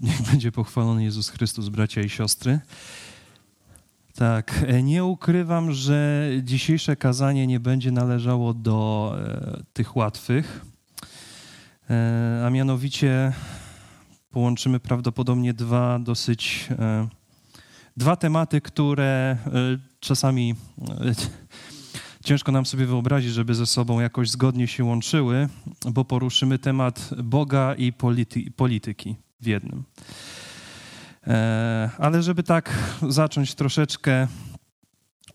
Niech będzie pochwalony Jezus Chrystus, bracia i siostry. Tak, e, nie ukrywam, że dzisiejsze kazanie nie będzie należało do e, tych łatwych, e, a mianowicie połączymy prawdopodobnie dwa dosyć, dwa tematy, które czasami ciężko nam sobie wyobrazić, żeby ze sobą jakoś zgodnie się łączyły, bo poruszymy temat Boga i polity, polityki w jednym. E, ale żeby tak zacząć troszeczkę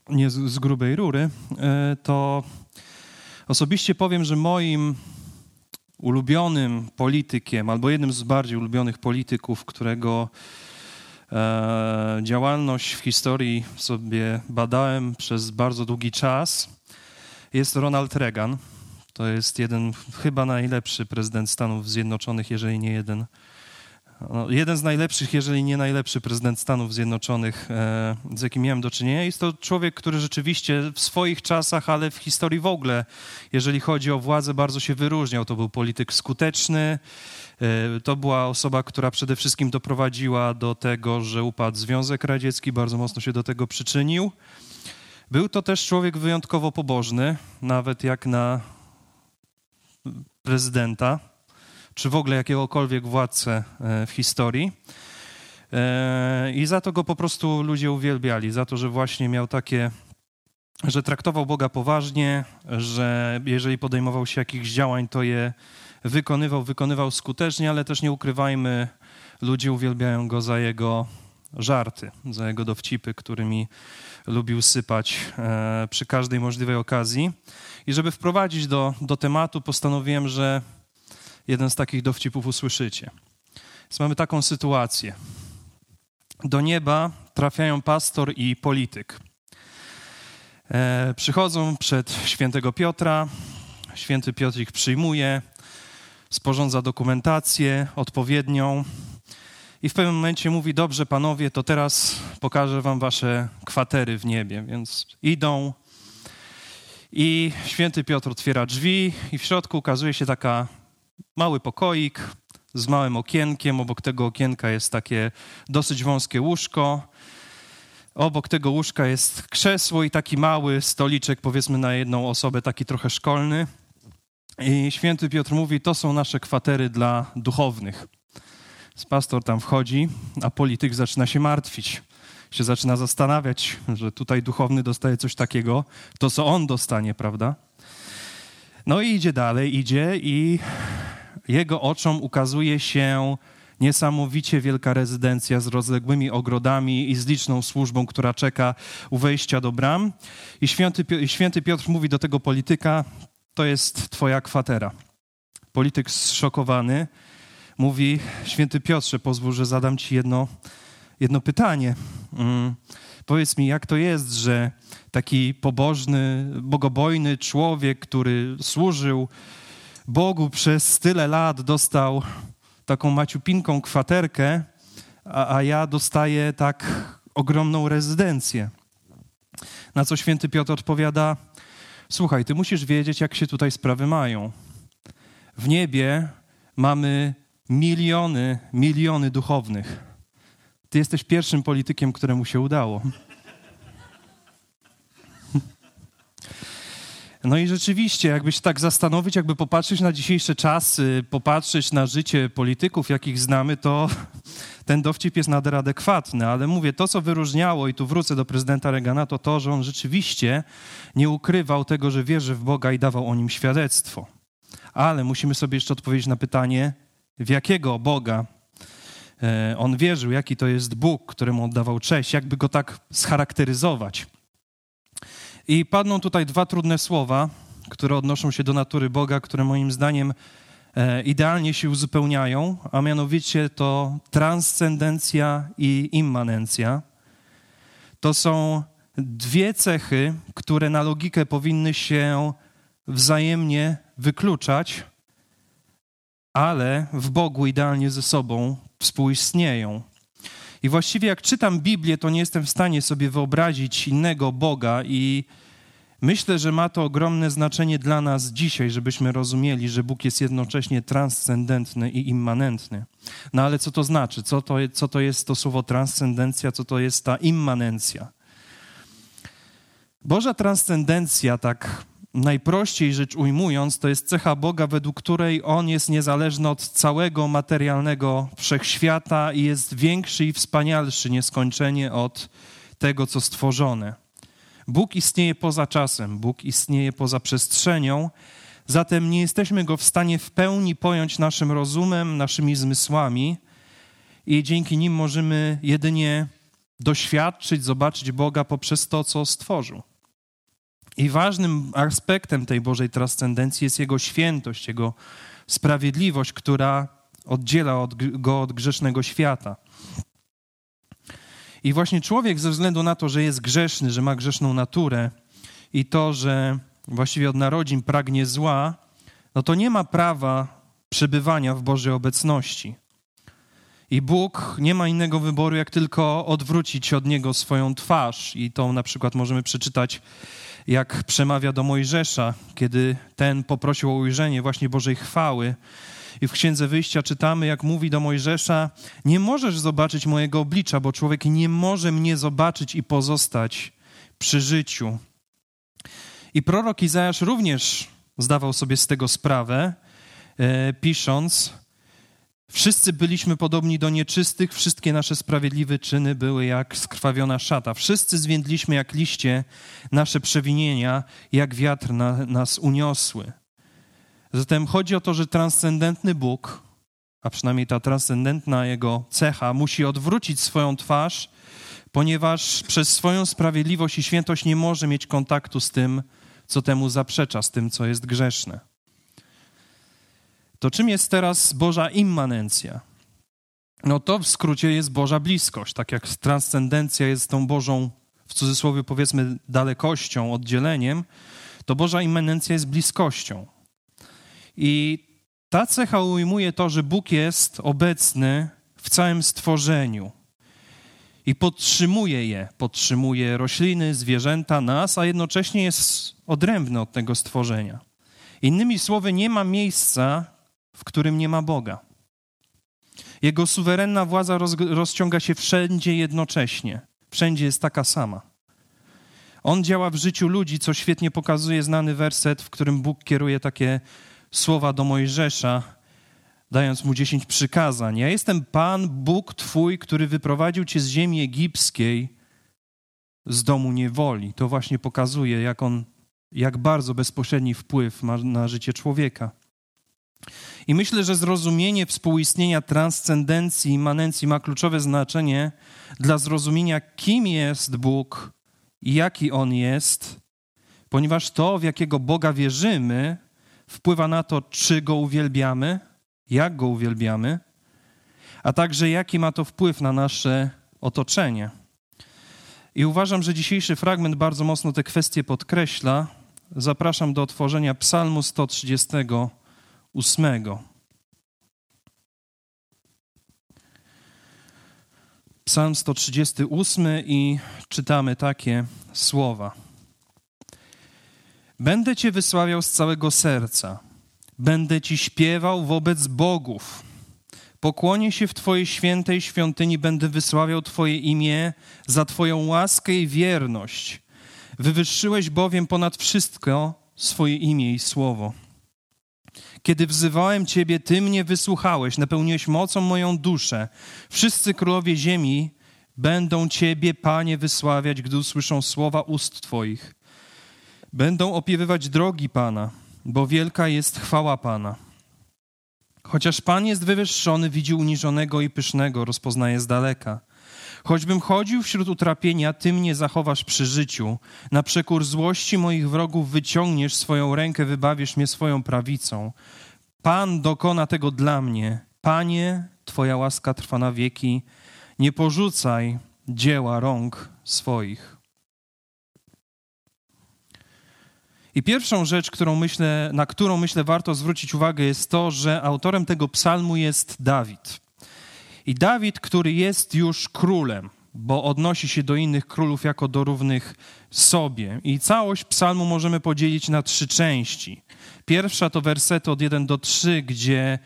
nie z, grubej rury, e, to osobiście powiem, że moim ulubionym politykiem, albo jednym z bardziej ulubionych polityków, którego e, działalność w historii sobie badałem przez bardzo długi czas, jest Ronald Reagan. To jest jeden, chyba najlepszy prezydent Stanów Zjednoczonych, jeżeli nie jeden no, jeden z najlepszych, jeżeli nie najlepszy prezydent Stanów Zjednoczonych, e, z jakim miałem do czynienia. Jest to człowiek, który rzeczywiście w swoich czasach, ale w historii w ogóle, jeżeli chodzi o władzę, bardzo się wyróżniał. To był polityk skuteczny. E, to była osoba, która przede wszystkim doprowadziła do tego, że upadł Związek Radziecki, bardzo mocno się do tego przyczynił. Był to też człowiek wyjątkowo pobożny, nawet jak na prezydenta czy w ogóle jakiegokolwiek władcę e, w historii. E, I za to go po prostu ludzie uwielbiali, za to, że właśnie miał takie, że traktował Boga poważnie, że jeżeli podejmował się jakichś działań, to je wykonywał, wykonywał skutecznie, ale też nie ukrywajmy, ludzie uwielbiają go za jego żarty, za jego dowcipy, którymi lubił sypać e, przy każdej możliwej okazji. I żeby wprowadzić do, do tematu, postanowiłem, że jeden z takich dowcipów usłyszycie. Więc mamy taką sytuację. Do nieba trafiają pastor i polityk. E, przychodzą przed świętego Piotra. Święty Piotr ich przyjmuje, sporządza dokumentację odpowiednią i w pewnym momencie mówi: Dobrze, panowie, to teraz pokażę wam wasze kwatery w niebie. Więc idą. I święty Piotr otwiera drzwi, i w środku ukazuje się taka mały pokoik z małym okienkiem. Obok tego okienka jest takie dosyć wąskie łóżko. Obok tego łóżka jest krzesło i taki mały stoliczek, powiedzmy na jedną osobę, taki trochę szkolny. I święty Piotr mówi: To są nasze kwatery dla duchownych. Pastor tam wchodzi, a polityk zaczyna się martwić. Się zaczyna zastanawiać, że tutaj duchowny dostaje coś takiego, to co on dostanie, prawda? No i idzie dalej, idzie i jego oczom ukazuje się niesamowicie wielka rezydencja z rozległymi ogrodami i z liczną służbą, która czeka u wejścia do bram. I święty, święty Piotr mówi do tego polityka: To jest twoja kwatera. Polityk zszokowany mówi: Święty Piotrze, pozwól, że zadam ci jedno, jedno pytanie. Mm. Powiedz mi, jak to jest, że taki pobożny, bogobojny człowiek, który służył Bogu przez tyle lat, dostał taką maciupinką kwaterkę, a, a ja dostaję tak ogromną rezydencję. Na co święty Piotr odpowiada: Słuchaj, ty musisz wiedzieć, jak się tutaj sprawy mają. W niebie mamy miliony, miliony duchownych. Ty jesteś pierwszym politykiem, któremu się udało. No i rzeczywiście, jakby się tak zastanowić, jakby popatrzeć na dzisiejsze czasy, popatrzeć na życie polityków, jakich znamy, to ten dowcip jest nader adekwatny. Ale mówię, to co wyróżniało, i tu wrócę do prezydenta Reagana, to to, że on rzeczywiście nie ukrywał tego, że wierzy w Boga i dawał o nim świadectwo. Ale musimy sobie jeszcze odpowiedzieć na pytanie, w jakiego Boga e, on wierzył, jaki to jest Bóg, któremu oddawał cześć, jakby go tak scharakteryzować. I padną tutaj dwa trudne słowa, które odnoszą się do natury Boga, które moim zdaniem e, idealnie się uzupełniają, a mianowicie to transcendencja i immanencja. To są dwie cechy, które na logikę powinny się wzajemnie wykluczać, ale w Bogu idealnie ze sobą współistnieją. I właściwie jak czytam Biblię, to nie jestem w stanie sobie wyobrazić innego Boga i Myślę, że ma to ogromne znaczenie dla nas dzisiaj, żebyśmy rozumieli, że Bóg jest jednocześnie transcendentny i immanentny. No ale co to znaczy? Co to, co to jest to słowo transcendencja? Co to jest ta immanencja? Boża transcendencja, tak najprościej rzecz ujmując, to jest cecha Boga, według której On jest niezależny od całego materialnego wszechświata i jest większy i wspanialszy nieskończenie od tego, co stworzone. Bóg istnieje poza czasem, Bóg istnieje poza przestrzenią, zatem nie jesteśmy go w stanie w pełni pojąć naszym rozumem, naszymi zmysłami i dzięki nim możemy jedynie doświadczyć, zobaczyć Boga poprzez to, co stworzył. I ważnym aspektem tej Bożej transcendencji jest Jego świętość, Jego sprawiedliwość, która oddziela od, go od grzesznego świata. I właśnie człowiek ze względu na to, że jest grzeszny, że ma grzeszną naturę i to, że właściwie od narodzin pragnie zła, no to nie ma prawa przebywania w Bożej obecności. I Bóg nie ma innego wyboru, jak tylko odwrócić od Niego swoją twarz. I to na przykład możemy przeczytać, jak przemawia do Mojżesza, kiedy ten poprosił o ujrzenie właśnie Bożej chwały. I w Księdze Wyjścia czytamy, jak mówi do Mojżesza: Nie możesz zobaczyć mojego oblicza, bo człowiek nie może mnie zobaczyć i pozostać przy życiu. I prorok Izajasz również zdawał sobie z tego sprawę, e, pisząc: Wszyscy byliśmy podobni do nieczystych, wszystkie nasze sprawiedliwe czyny były jak skrwawiona szata. Wszyscy zwiędliśmy jak liście, nasze przewinienia jak wiatr na, nas uniosły. Zatem chodzi o to, że transcendentny Bóg, a przynajmniej ta transcendentna jego cecha, musi odwrócić swoją twarz, ponieważ przez swoją sprawiedliwość i świętość nie może mieć kontaktu z tym, co temu zaprzecza, z tym, co jest grzeszne. To czym jest teraz Boża immanencja? No to w skrócie jest Boża bliskość. Tak jak transcendencja jest tą Bożą, w cudzysłowie powiedzmy, dalekością, oddzieleniem, to Boża immanencja jest bliskością. I ta cecha ujmuje to, że Bóg jest obecny w całym stworzeniu i podtrzymuje je. Podtrzymuje rośliny, zwierzęta, nas, a jednocześnie jest odrębny od tego stworzenia. Innymi słowy, nie ma miejsca, w którym nie ma Boga. Jego suwerenna władza roz, rozciąga się wszędzie jednocześnie. Wszędzie jest taka sama. On działa w życiu ludzi, co świetnie pokazuje znany werset, w którym Bóg kieruje takie słowa do Mojżesza, dając mu dziesięć przykazań. Ja jestem Pan, Bóg Twój, który wyprowadził Cię z ziemi egipskiej, z domu niewoli. To właśnie pokazuje, jak on, jak bardzo bezpośredni wpływ ma na życie człowieka. I myślę, że zrozumienie współistnienia transcendencji, immanencji ma kluczowe znaczenie dla zrozumienia, kim jest Bóg i jaki On jest, ponieważ to, w jakiego Boga wierzymy, wpływa na to, czy Go uwielbiamy, jak Go uwielbiamy, a także jaki ma to wpływ na nasze otoczenie. I uważam, że dzisiejszy fragment bardzo mocno te kwestie podkreśla. Zapraszam do otworzenia Psalmu 130 ósmego. Psalm 138 i czytamy takie słowa. Będę Cię wysławiał z całego serca. Będę Ci śpiewał wobec bogów. Pokłonię się w Twojej świętej świątyni, będę wysławiał Twoje imię za Twoją łaskę i wierność. Wywyższyłeś bowiem ponad wszystko swoje imię i słowo. Kiedy wzywałem Ciebie, Ty mnie wysłuchałeś, napełniłeś mocą moją duszę. Wszyscy królowie ziemi będą Ciebie, Panie, wysławiać, gdy usłyszą słowa ust Twoich. Będą opiewywać drogi Pana, bo wielka jest chwała Pana. Chociaż Pan jest wywyższony, widzi uniżonego i pysznego, rozpoznaje z daleka. Choćbym chodził wśród utrapienia, Ty mnie zachowasz przy życiu. Na przekór złości moich wrogów wyciągniesz swoją rękę, wybawisz mnie swoją prawicą. Pan dokona tego dla mnie. Panie, Twoja łaska trwa na wieki. Nie porzucaj dzieła rąk swoich. I pierwszą rzecz, którą myślę, na którą myślę warto zwrócić uwagę, jest to, że autorem tego psalmu jest Dawid. I Dawid, który jest już królem, bo odnosi się do innych królów jako do równych sobie. I całość psalmu możemy podzielić na trzy części. Pierwsza to wersety od 1 do 3, gdzie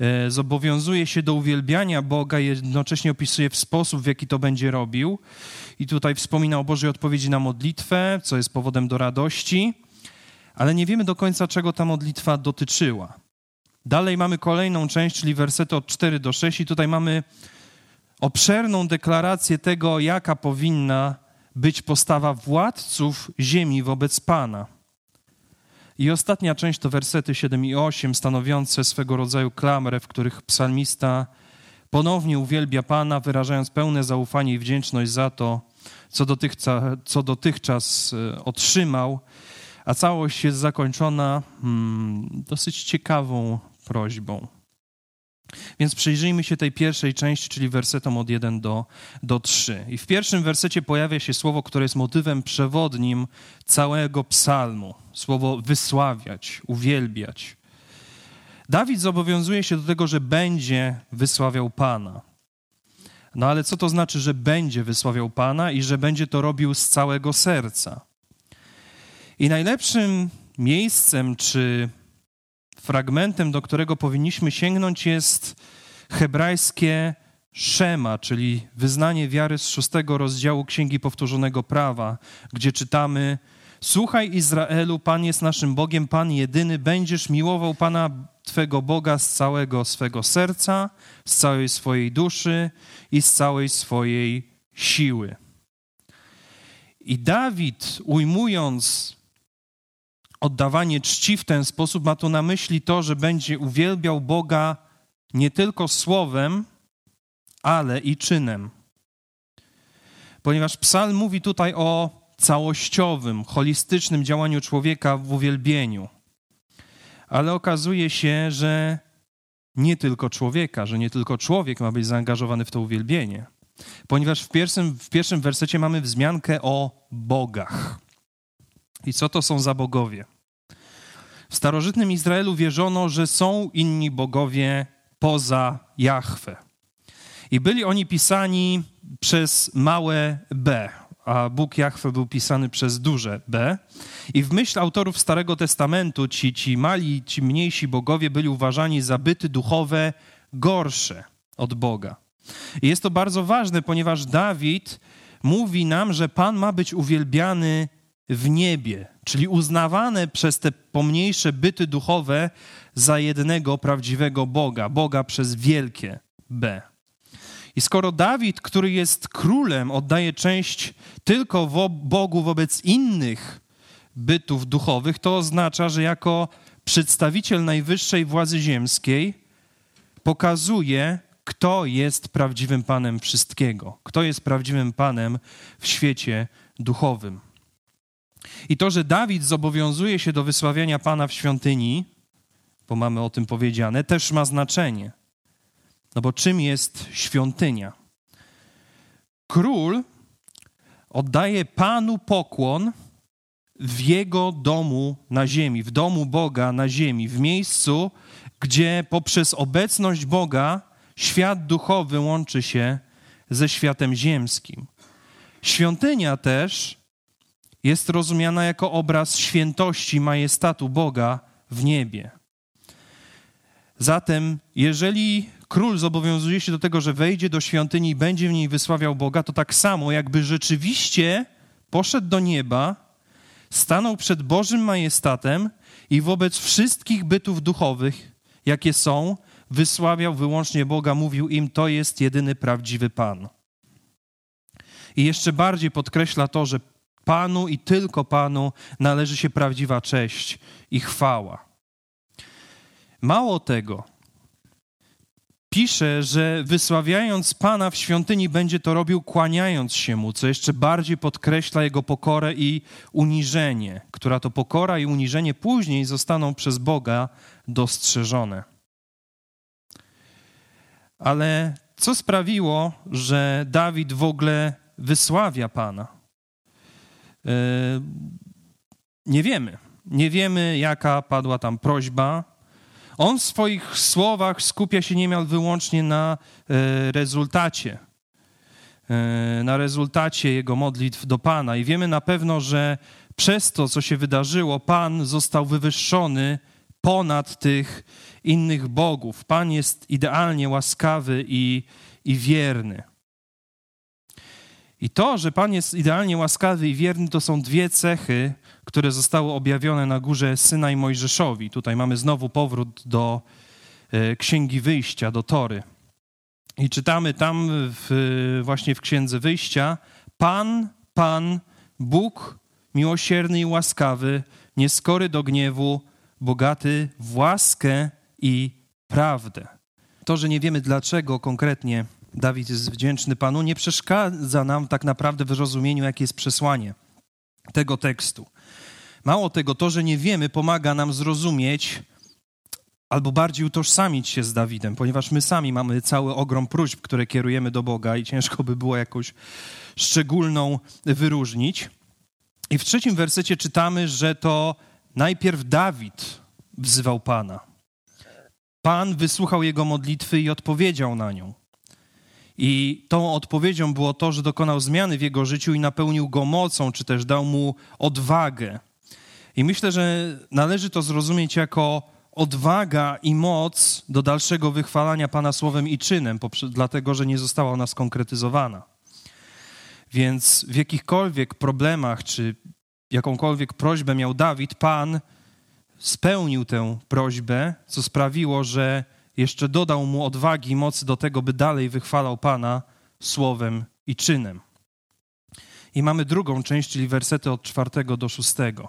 e, zobowiązuje się do uwielbiania Boga, jednocześnie opisuje w sposób, w jaki to będzie robił. I tutaj wspomina o Bożej odpowiedzi na modlitwę, co jest powodem do radości, ale nie wiemy do końca, czego ta modlitwa dotyczyła. Dalej mamy kolejną część, czyli wersety od 4 do 6, i tutaj mamy obszerną deklarację tego, jaka powinna być postawa władców ziemi wobec Pana. I ostatnia część to wersety 7 i 8, stanowiące swego rodzaju klamrę, w których psalmista ponownie uwielbia Pana, wyrażając pełne zaufanie i wdzięczność za to, co dotychczas, co dotychczas e, otrzymał, a całość jest zakończona hmm, dosyć ciekawą prośbą. Więc przyjrzyjmy się tej pierwszej części, czyli wersetom od 1 do, do 3. I w pierwszym wersecie pojawia się słowo, które jest motywem przewodnim całego psalmu. Słowo wysławiać, uwielbiać. Dawid zobowiązuje się do tego, że będzie wysławiał Pana. No ale co to znaczy, że będzie wysławiał Pana i że będzie to robił z całego serca? I najlepszym miejscem czy fragmentem, do którego powinniśmy sięgnąć, jest hebrajskie Szema, czyli wyznanie wiary z szóstego rozdziału Księgi Powtórzonego Prawa, gdzie czytamy: Słuchaj Izraelu, Pan jest naszym Bogiem, Pan jedyny, będziesz miłował Pana Twego Boga z całego swego serca, z całej swojej duszy i z całej swojej siły. I Dawid, ujmując oddawanie czci w ten sposób, ma tu na myśli to, że będzie uwielbiał Boga nie tylko słowem, ale i czynem. Ponieważ psalm mówi tutaj o całościowym, holistycznym działaniu człowieka w uwielbieniu. Ale okazuje się, że nie tylko człowieka, że nie tylko człowiek ma być zaangażowany w to uwielbienie. Ponieważ w pierwszym, w pierwszym wersecie mamy wzmiankę o bogach. I co to są za bogowie? W starożytnym Izraelu wierzono, że są inni bogowie poza Jahwe. I byli oni pisani przez małe b, a Bóg Jahwe był pisany przez duże b. I w myśl autorów Starego Testamentu ci, ci mali, ci mniejsi bogowie byli uważani za byty duchowe gorsze od Boga. I jest to bardzo ważne, ponieważ Dawid mówi nam, że Pan ma być uwielbiany w niebie, czyli uznawane przez te pomniejsze byty duchowe za jednego prawdziwego Boga, Boga przez wielkie B. I skoro Dawid, który jest królem, oddaje część tylko wo Bogu wobec innych bytów duchowych, to oznacza, że jako przedstawiciel najwyższej władzy ziemskiej pokazuje, kto jest prawdziwym Panem wszystkiego, kto jest prawdziwym Panem w świecie duchowym. I to, że Dawid zobowiązuje się do wysławiania Pana w świątyni, bo mamy o tym powiedziane, też ma znaczenie. No bo czym jest świątynia? Król oddaje Panu pokłon w jego domu na ziemi, w domu Boga na ziemi, w miejscu, gdzie poprzez obecność Boga świat duchowy łączy się ze światem ziemskim. Świątynia też jest rozumiana jako obraz świętości, majestatu Boga w niebie. Zatem, jeżeli król zobowiązuje się do tego, że wejdzie do świątyni i będzie w niej wysławiał Boga, to tak samo, jakby rzeczywiście poszedł do nieba, stanął przed Bożym majestatem i wobec wszystkich bytów duchowych, jakie są, wysławiał wyłącznie Boga, mówił im: To jest jedyny prawdziwy Pan. I jeszcze bardziej podkreśla to, że Panu i tylko Panu należy się prawdziwa cześć i chwała. Mało tego, pisze, że wysławiając Pana w świątyni, będzie to robił kłaniając się Mu, co jeszcze bardziej podkreśla Jego pokorę i uniżenie, która to pokora i uniżenie później zostaną przez Boga dostrzeżone. Ale co sprawiło, że Dawid w ogóle wysławia Pana? E, nie wiemy. Nie wiemy, jaka padła tam prośba. On w swoich słowach skupia się niemal wyłącznie na e, rezultacie. e, na rezultacie jego modlitw do Pana. I wiemy na pewno, że przez to, co się wydarzyło, Pan został wywyższony ponad tych innych bogów. Pan jest idealnie łaskawy i, i wierny. I to, że Pan jest idealnie łaskawy i wierny, to są dwie cechy, które zostały objawione na górze Syna i Mojżeszowi. Tutaj mamy znowu powrót do e, Księgi Wyjścia, do Tory. I czytamy tam w, właśnie w Księdze Wyjścia: Pan, Pan, Bóg miłosierny i łaskawy, nieskory do gniewu, bogaty w łaskę i prawdę. To, że nie wiemy dlaczego konkretnie Dawid jest wdzięczny Panu, nie przeszkadza nam tak naprawdę w rozumieniu, jakie jest przesłanie tego tekstu. Mało tego, to, że nie wiemy, pomaga nam zrozumieć albo bardziej utożsamić się z Dawidem, ponieważ my sami mamy cały ogrom próśb, które kierujemy do Boga i ciężko by było jakąś szczególną wyróżnić. I w trzecim wersecie czytamy, że to najpierw Dawid wzywał Pana. Pan wysłuchał jego modlitwy i odpowiedział na nią. I tą odpowiedzią było to, że dokonał zmiany w jego życiu i napełnił go mocą, czy też dał mu odwagę. I myślę, że należy to zrozumieć jako odwaga i moc do dalszego wychwalania Pana słowem i czynem, dlatego że nie została ona skonkretyzowana. Więc w jakichkolwiek problemach, czy jakąkolwiek prośbę miał Dawid, Pan spełnił tę prośbę, co sprawiło, że jeszcze dodał mu odwagi i mocy do tego, by dalej wychwalał Pana słowem i czynem. I mamy drugą część, czyli wersety od czwartego do szóstego.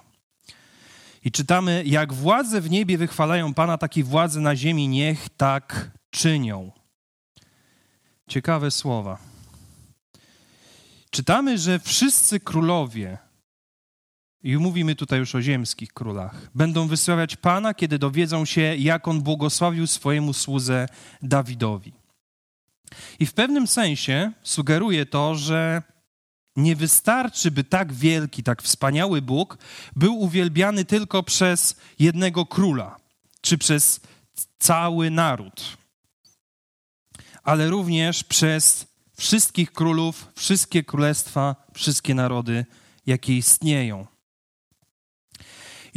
I czytamy, jak władze w niebie wychwalają Pana, tak i władze na ziemi niech tak czynią. Ciekawe słowa. Czytamy, że wszyscy królowie, i mówimy tutaj już o ziemskich królach, będą wysławiać Pana, kiedy dowiedzą się, jak On błogosławił swojemu słudze Dawidowi. I w pewnym sensie sugeruje to, że nie wystarczy, by tak wielki, tak wspaniały Bóg był uwielbiany tylko przez jednego króla, czy przez cały naród, ale również przez wszystkich królów, wszystkie królestwa, wszystkie narody, jakie istnieją.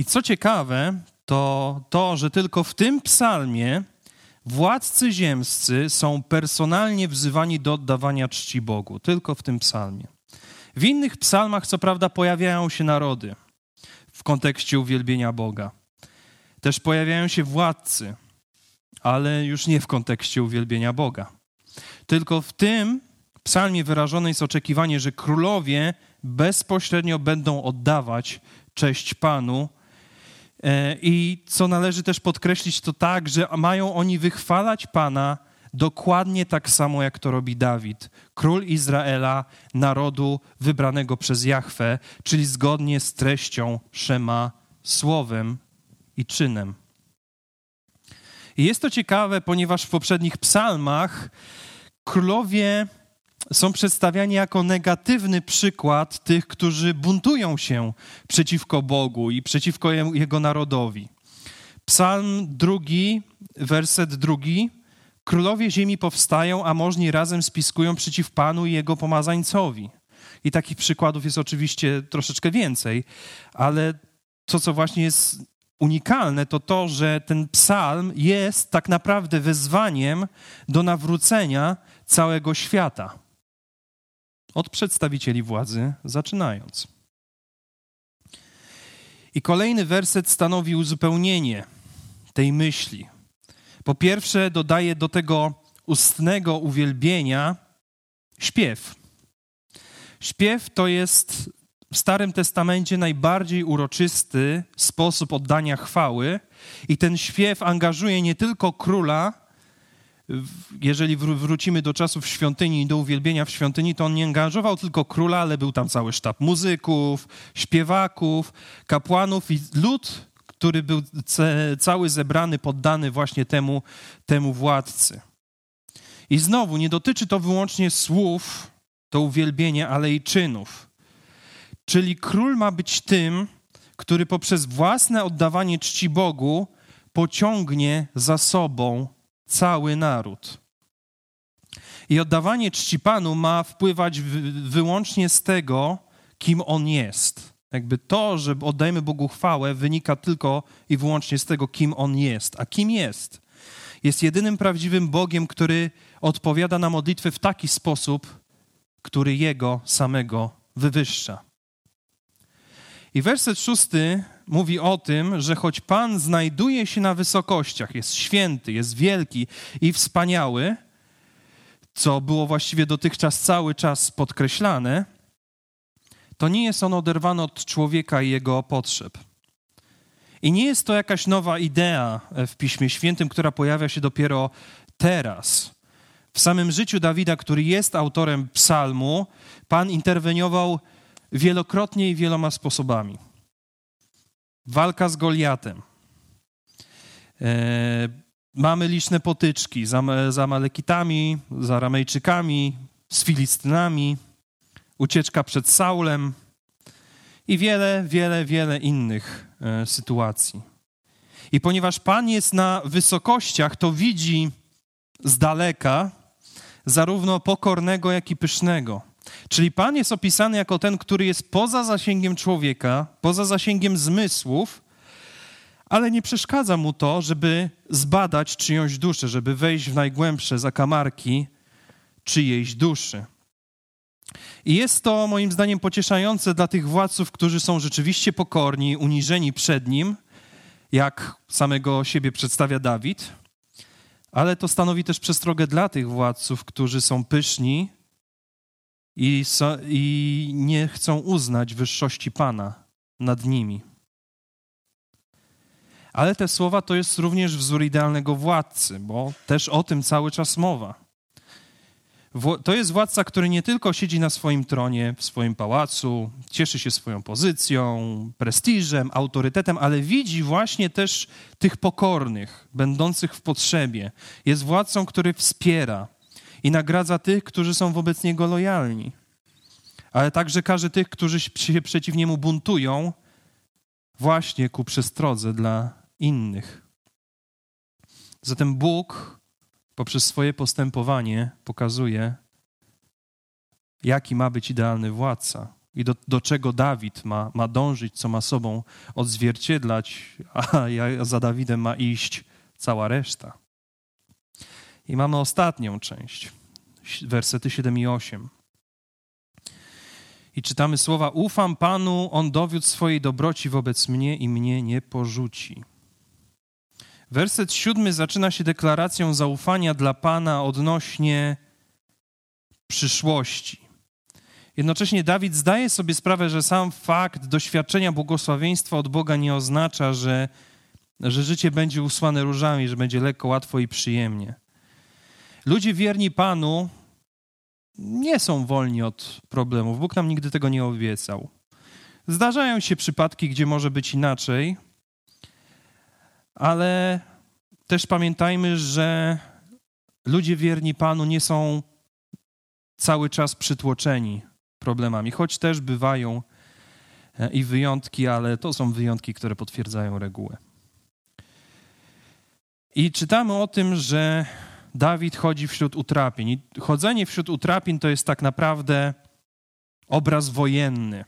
I co ciekawe, to to, że tylko w tym psalmie władcy ziemscy są personalnie wzywani do oddawania czci Bogu. Tylko w tym psalmie. W innych psalmach, co prawda, pojawiają się narody w kontekście uwielbienia Boga. Też pojawiają się władcy, ale już nie w kontekście uwielbienia Boga. Tylko w tym psalmie wyrażone jest oczekiwanie, że królowie bezpośrednio będą oddawać cześć Panu. E, I co należy też podkreślić, to tak, że mają oni wychwalać Pana dokładnie tak samo, jak to robi Dawid, król Izraela, narodu wybranego przez Jahwe, czyli zgodnie z treścią Szema, słowem i czynem. I jest to ciekawe, ponieważ w poprzednich psalmach królowie są przedstawiani jako negatywny przykład tych, którzy buntują się przeciwko Bogu i przeciwko Jego narodowi. Psalm drugi, werset drugi Królowie ziemi powstają, a możni razem spiskują przeciw Panu i Jego pomazańcowi. I takich przykładów jest oczywiście troszeczkę więcej, ale to, co właśnie jest unikalne, to to, że ten psalm jest tak naprawdę wezwaniem do nawrócenia całego świata. Od przedstawicieli władzy zaczynając. I kolejny werset stanowi uzupełnienie tej myśli. Po pierwsze, dodaje do tego ustnego uwielbienia śpiew. Śpiew to jest w Starym Testamencie najbardziej uroczysty sposób oddania chwały, i ten śpiew angażuje nie tylko króla, jeżeli wrócimy do czasów świątyni i do uwielbienia w świątyni, to on nie angażował tylko króla, ale był tam cały sztab muzyków, śpiewaków, kapłanów i lud który był cały zebrany, poddany właśnie temu, temu władcy. I znowu, nie dotyczy to wyłącznie słów, to uwielbienie, ale i czynów. Czyli król ma być tym, który poprzez własne oddawanie czci Bogu pociągnie za sobą cały naród. I oddawanie czci Panu ma wpływać wyłącznie z tego, kim On jest. Jakby to, że oddajemy Bogu chwałę, wynika tylko i wyłącznie z tego, kim On jest. A kim jest? Jest jedynym prawdziwym Bogiem, który odpowiada na modlitwy w taki sposób, który Jego samego wywyższa. I werset szósty mówi o tym, że choć Pan znajduje się na wysokościach, jest święty, jest wielki i wspaniały, co było właściwie dotychczas cały czas podkreślane, to nie jest on oderwany od człowieka i jego potrzeb. I nie jest to jakaś nowa idea w Piśmie Świętym, która pojawia się dopiero teraz. W samym życiu Dawida, który jest autorem psalmu, Pan interweniował wielokrotnie i wieloma sposobami. Walka z Goliatem. E, mamy liczne potyczki z Amalekitami, z Aramejczykami, z Filistynami, ucieczka przed Saulem i wiele, wiele, wiele innych e, sytuacji. I ponieważ Pan jest na wysokościach, to widzi z daleka zarówno pokornego, jak i pysznego. Czyli Pan jest opisany jako ten, który jest poza zasięgiem człowieka, poza zasięgiem zmysłów, ale nie przeszkadza mu to, żeby zbadać czyjąś duszę, żeby wejść w najgłębsze zakamarki czyjejś duszy. I jest to moim zdaniem pocieszające dla tych władców, którzy są rzeczywiście pokorni, uniżeni przed nim, jak samego siebie przedstawia Dawid, ale to stanowi też przestrogę dla tych władców, którzy są pyszni i, so, i nie chcą uznać wyższości Pana nad nimi. Ale te słowa to jest również wzór idealnego władcy, bo też o tym cały czas mowa. To jest władca, który nie tylko siedzi na swoim tronie, w swoim pałacu, cieszy się swoją pozycją, prestiżem, autorytetem, ale widzi właśnie też tych pokornych, będących w potrzebie. Jest władcą, który wspiera i nagradza tych, którzy są wobec niego lojalni, ale także każe tych, którzy się przeciw niemu buntują, właśnie ku przestrodze dla innych. Zatem Bóg poprzez swoje postępowanie pokazuje, jaki ma być idealny władca i do, do czego Dawid ma, ma dążyć, co ma sobą odzwierciedlać, a za Dawidem ma iść cała reszta. I mamy ostatnią część, wersety 7 i 8. I czytamy słowa: Ufam Panu, on dowiódł swojej dobroci wobec mnie i mnie nie porzuci. Werset siódmy zaczyna się deklaracją zaufania dla Pana odnośnie przyszłości. Jednocześnie Dawid zdaje sobie sprawę, że sam fakt doświadczenia błogosławieństwa od Boga nie oznacza, że, że życie będzie usłane różami, że będzie lekko, łatwo i przyjemnie. Ludzie wierni Panu nie są wolni od problemów. Bóg nam nigdy tego nie obiecał. Zdarzają się przypadki, gdzie może być inaczej, ale też pamiętajmy, że ludzie wierni Panu nie są cały czas przytłoczeni problemami, choć też bywają e, i wyjątki, ale to są wyjątki, które potwierdzają regułę. I czytamy o tym, że Dawid chodzi wśród utrapień. I chodzenie wśród utrapień to jest tak naprawdę obraz wojenny.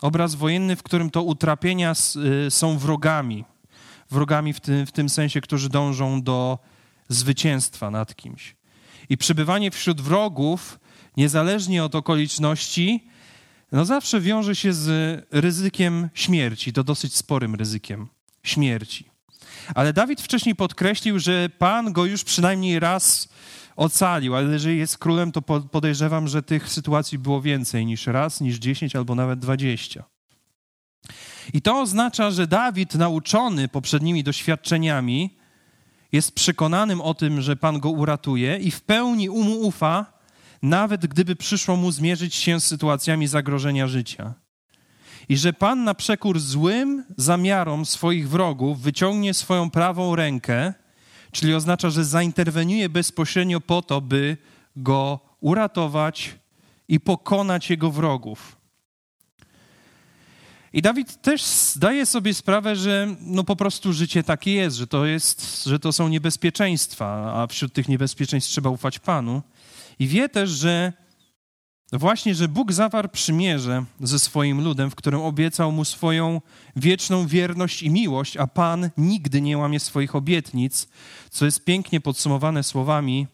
Obraz wojenny, w którym to utrapienia y, są wrogami, wrogami w tym, w tym sensie, którzy dążą do zwycięstwa nad kimś. I przebywanie wśród wrogów, niezależnie od okoliczności, no zawsze wiąże się z ryzykiem śmierci, to dosyć sporym ryzykiem śmierci. Ale Dawid wcześniej podkreślił, że Pan go już przynajmniej raz ocalił, ale jeżeli jest królem, to podejrzewam, że tych sytuacji było więcej niż raz, niż dziesięć albo nawet dwadzieścia. I to oznacza, że Dawid, nauczony poprzednimi doświadczeniami, jest przekonanym o tym, że Pan go uratuje i w pełni mu ufa, nawet gdyby przyszło mu zmierzyć się z sytuacjami zagrożenia życia. I że Pan na przekór złym zamiarom swoich wrogów wyciągnie swoją prawą rękę, czyli oznacza, że zainterweniuje bezpośrednio po to, by go uratować i pokonać jego wrogów. I Dawid też zdaje sobie sprawę, że no po prostu życie takie jest, że to, jest, że to są niebezpieczeństwa, a wśród tych niebezpieczeństw trzeba ufać Panu. I wie też, że właśnie, że Bóg zawarł przymierze ze swoim ludem, w którym obiecał mu swoją wieczną wierność i miłość, a Pan nigdy nie łamie swoich obietnic, co jest pięknie podsumowane słowami: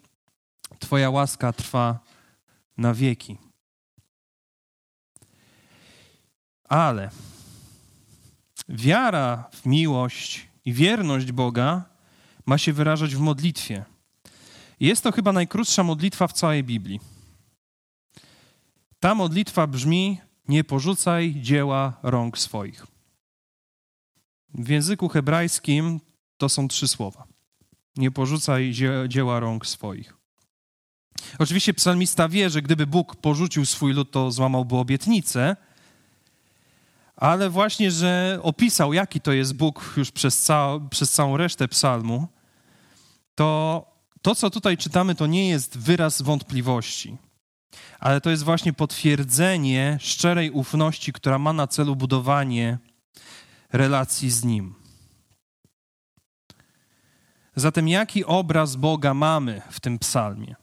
Twoja łaska trwa na wieki. Ale wiara w miłość i wierność Boga ma się wyrażać w modlitwie. Jest to chyba najkrótsza modlitwa w całej Biblii. Ta modlitwa brzmi: Nie porzucaj dzieła rąk swoich. W języku hebrajskim to są trzy słowa. Nie porzucaj dzieła rąk swoich. Oczywiście psalmista wie, że gdyby Bóg porzucił swój lud, to złamałby obietnicę, ale właśnie, że opisał, jaki to jest Bóg już przez, cał, przez całą resztę psalmu, to to, co tutaj czytamy, to nie jest wyraz wątpliwości, ale to jest właśnie potwierdzenie szczerej ufności, która ma na celu budowanie relacji z Nim. Zatem jaki obraz Boga mamy w tym psalmie?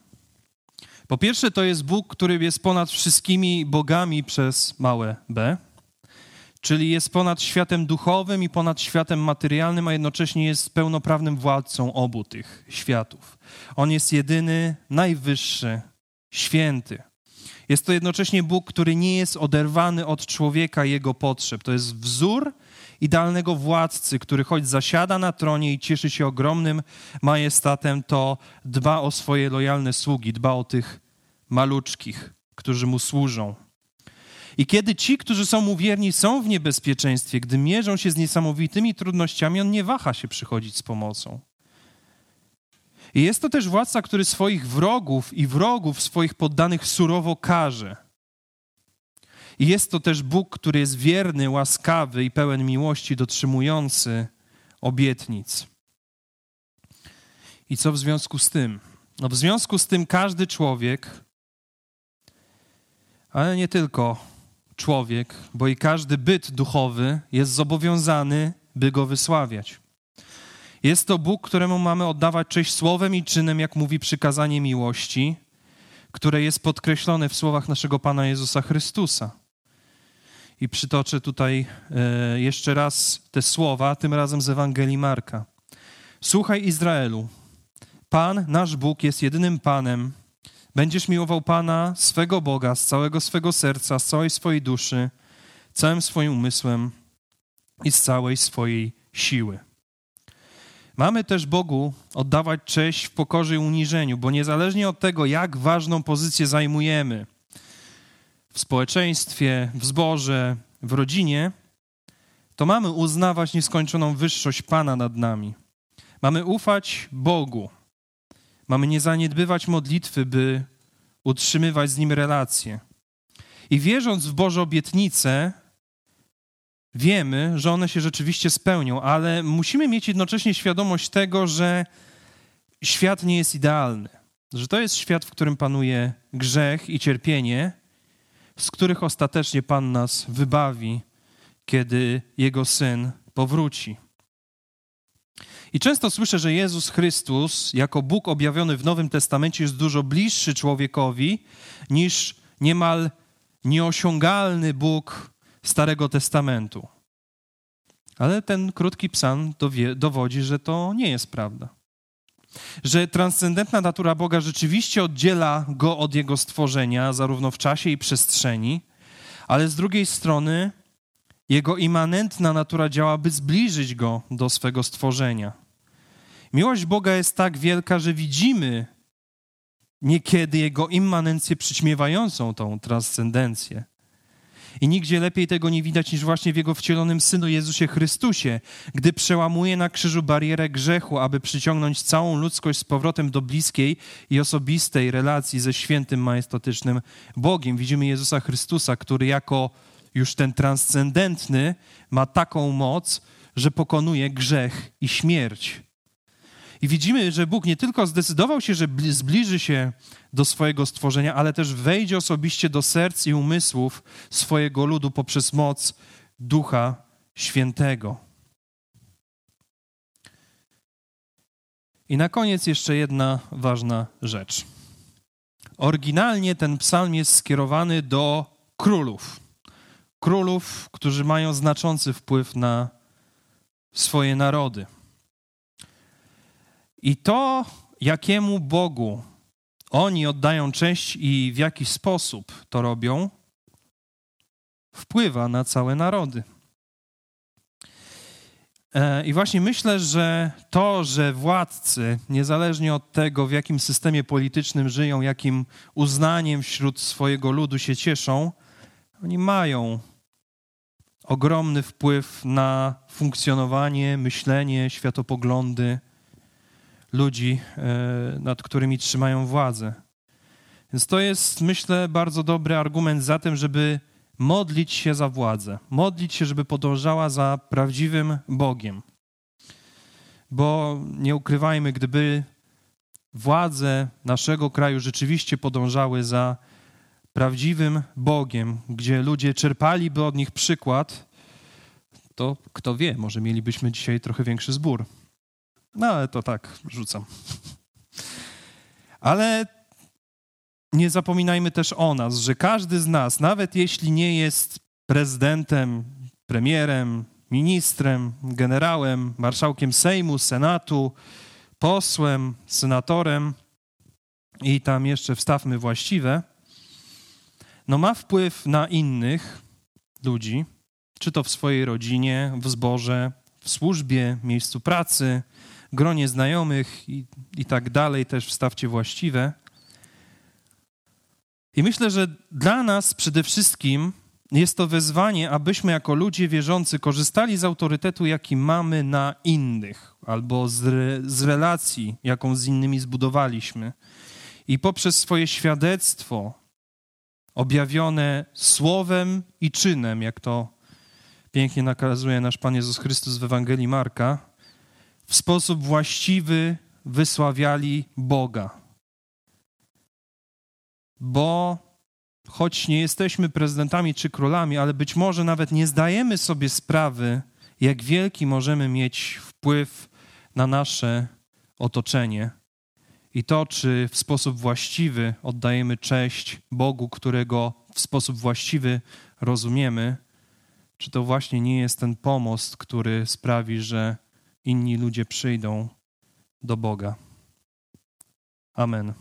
Po pierwsze, to jest Bóg, który jest ponad wszystkimi bogami przez małe b, czyli jest ponad światem duchowym i ponad światem materialnym, a jednocześnie jest pełnoprawnym władcą obu tych światów. On jest jedyny, najwyższy, święty. Jest to jednocześnie Bóg, który nie jest oderwany od człowieka i jego potrzeb. To jest wzór idealnego władcy, który choć zasiada na tronie i cieszy się ogromnym majestatem, to dba o swoje lojalne sługi, dba o tych maluczkich, którzy mu służą. I kiedy ci, którzy są mu wierni, są w niebezpieczeństwie, gdy mierzą się z niesamowitymi trudnościami, on nie waha się przychodzić z pomocą. I jest to też władca, który swoich wrogów i wrogów swoich poddanych surowo karze. I jest to też Bóg, który jest wierny, łaskawy i pełen miłości, dotrzymujący obietnic. I co w związku z tym? No w związku z tym każdy człowiek, ale nie tylko człowiek, bo i każdy byt duchowy jest zobowiązany, by go wysławiać. Jest to Bóg, któremu mamy oddawać cześć słowem i czynem, jak mówi przykazanie miłości, które jest podkreślone w słowach naszego Pana Jezusa Chrystusa. I przytoczę tutaj e, jeszcze raz te słowa, tym razem z Ewangelii Marka. Słuchaj Izraelu, Pan, nasz Bóg, jest jedynym Panem. Będziesz miłował Pana, swego Boga, z całego swego serca, z całej swojej duszy, całym swoim umysłem i z całej swojej siły. Mamy też Bogu oddawać cześć w pokorze i uniżeniu, bo niezależnie od tego, jak ważną pozycję zajmujemy w społeczeństwie, w zborze, w rodzinie, to mamy uznawać nieskończoną wyższość Pana nad nami. Mamy ufać Bogu. Mamy nie zaniedbywać modlitwy, by utrzymywać z Nim relacje. I wierząc w Boże obietnice, wiemy, że one się rzeczywiście spełnią, ale musimy mieć jednocześnie świadomość tego, że świat nie jest idealny, że to jest świat, w którym panuje grzech i cierpienie, z których ostatecznie Pan nas wybawi, kiedy Jego Syn powróci. I często słyszę, że Jezus Chrystus, jako Bóg objawiony w Nowym Testamencie, jest dużo bliższy człowiekowi niż niemal nieosiągalny Bóg Starego Testamentu. Ale ten krótki psalm dowodzi, że to nie jest prawda. Że transcendentna natura Boga rzeczywiście oddziela go od jego stworzenia, zarówno w czasie i przestrzeni, ale z drugiej strony jego immanentna natura działa, by zbliżyć go do swego stworzenia. Miłość Boga jest tak wielka, że widzimy niekiedy jego immanencję przyćmiewającą tą transcendencję. I nigdzie lepiej tego nie widać niż właśnie w Jego wcielonym Synu Jezusie Chrystusie, gdy przełamuje na krzyżu barierę grzechu, aby przyciągnąć całą ludzkość z powrotem do bliskiej i osobistej relacji ze świętym, majestatycznym Bogiem. Widzimy Jezusa Chrystusa, który jako już ten transcendentny ma taką moc, że pokonuje grzech i śmierć. I widzimy, że Bóg nie tylko zdecydował się, że zbliży się do swojego stworzenia, ale też wejdzie osobiście do serc i umysłów swojego ludu poprzez moc Ducha Świętego. I na koniec jeszcze jedna ważna rzecz. Oryginalnie ten psalm jest skierowany do królów. Królów, którzy mają znaczący wpływ na swoje narody. I to, jakiemu Bogu oni oddają cześć i w jaki sposób to robią, wpływa na całe narody. E, I właśnie myślę, że to, że władcy, niezależnie od tego, w jakim systemie politycznym żyją, jakim uznaniem wśród swojego ludu się cieszą, oni mają ogromny wpływ na funkcjonowanie, myślenie, światopoglądy ludzi, e, nad którymi trzymają władzę. Więc to jest, myślę, bardzo dobry argument za tym, żeby modlić się za władzę, modlić się, żeby podążała za prawdziwym Bogiem. Bo nie ukrywajmy, gdyby władze naszego kraju rzeczywiście podążały za prawdziwym Bogiem, gdzie ludzie czerpaliby od nich przykład, to kto wie, może mielibyśmy dzisiaj trochę większy zbór. No ale to tak, rzucam. Ale nie zapominajmy też o nas, że każdy z nas, nawet jeśli nie jest prezydentem, premierem, ministrem, generałem, marszałkiem Sejmu, Senatu, posłem, senatorem i tam jeszcze wstawmy właściwe, no ma wpływ na innych ludzi, czy to w swojej rodzinie, w zborze, w służbie, miejscu pracy, gronie znajomych i, i tak dalej, też wstawcie właściwe. I myślę, że dla nas przede wszystkim jest to wezwanie, abyśmy jako ludzie wierzący korzystali z autorytetu, jaki mamy na innych, albo z, re, z relacji, jaką z innymi zbudowaliśmy. I poprzez swoje świadectwo, objawione słowem i czynem, jak to pięknie nakazuje nasz Pan Jezus Chrystus w Ewangelii Marka, w sposób właściwy wysławiali Boga bo choć nie jesteśmy prezydentami czy królami, ale być może nawet nie zdajemy sobie sprawy, jak wielki możemy mieć wpływ na nasze otoczenie. I to, czy w sposób właściwy oddajemy cześć Bogu, którego w sposób właściwy rozumiemy, czy to właśnie nie jest ten pomost, który sprawi, że inni ludzie przyjdą do Boga. Amen.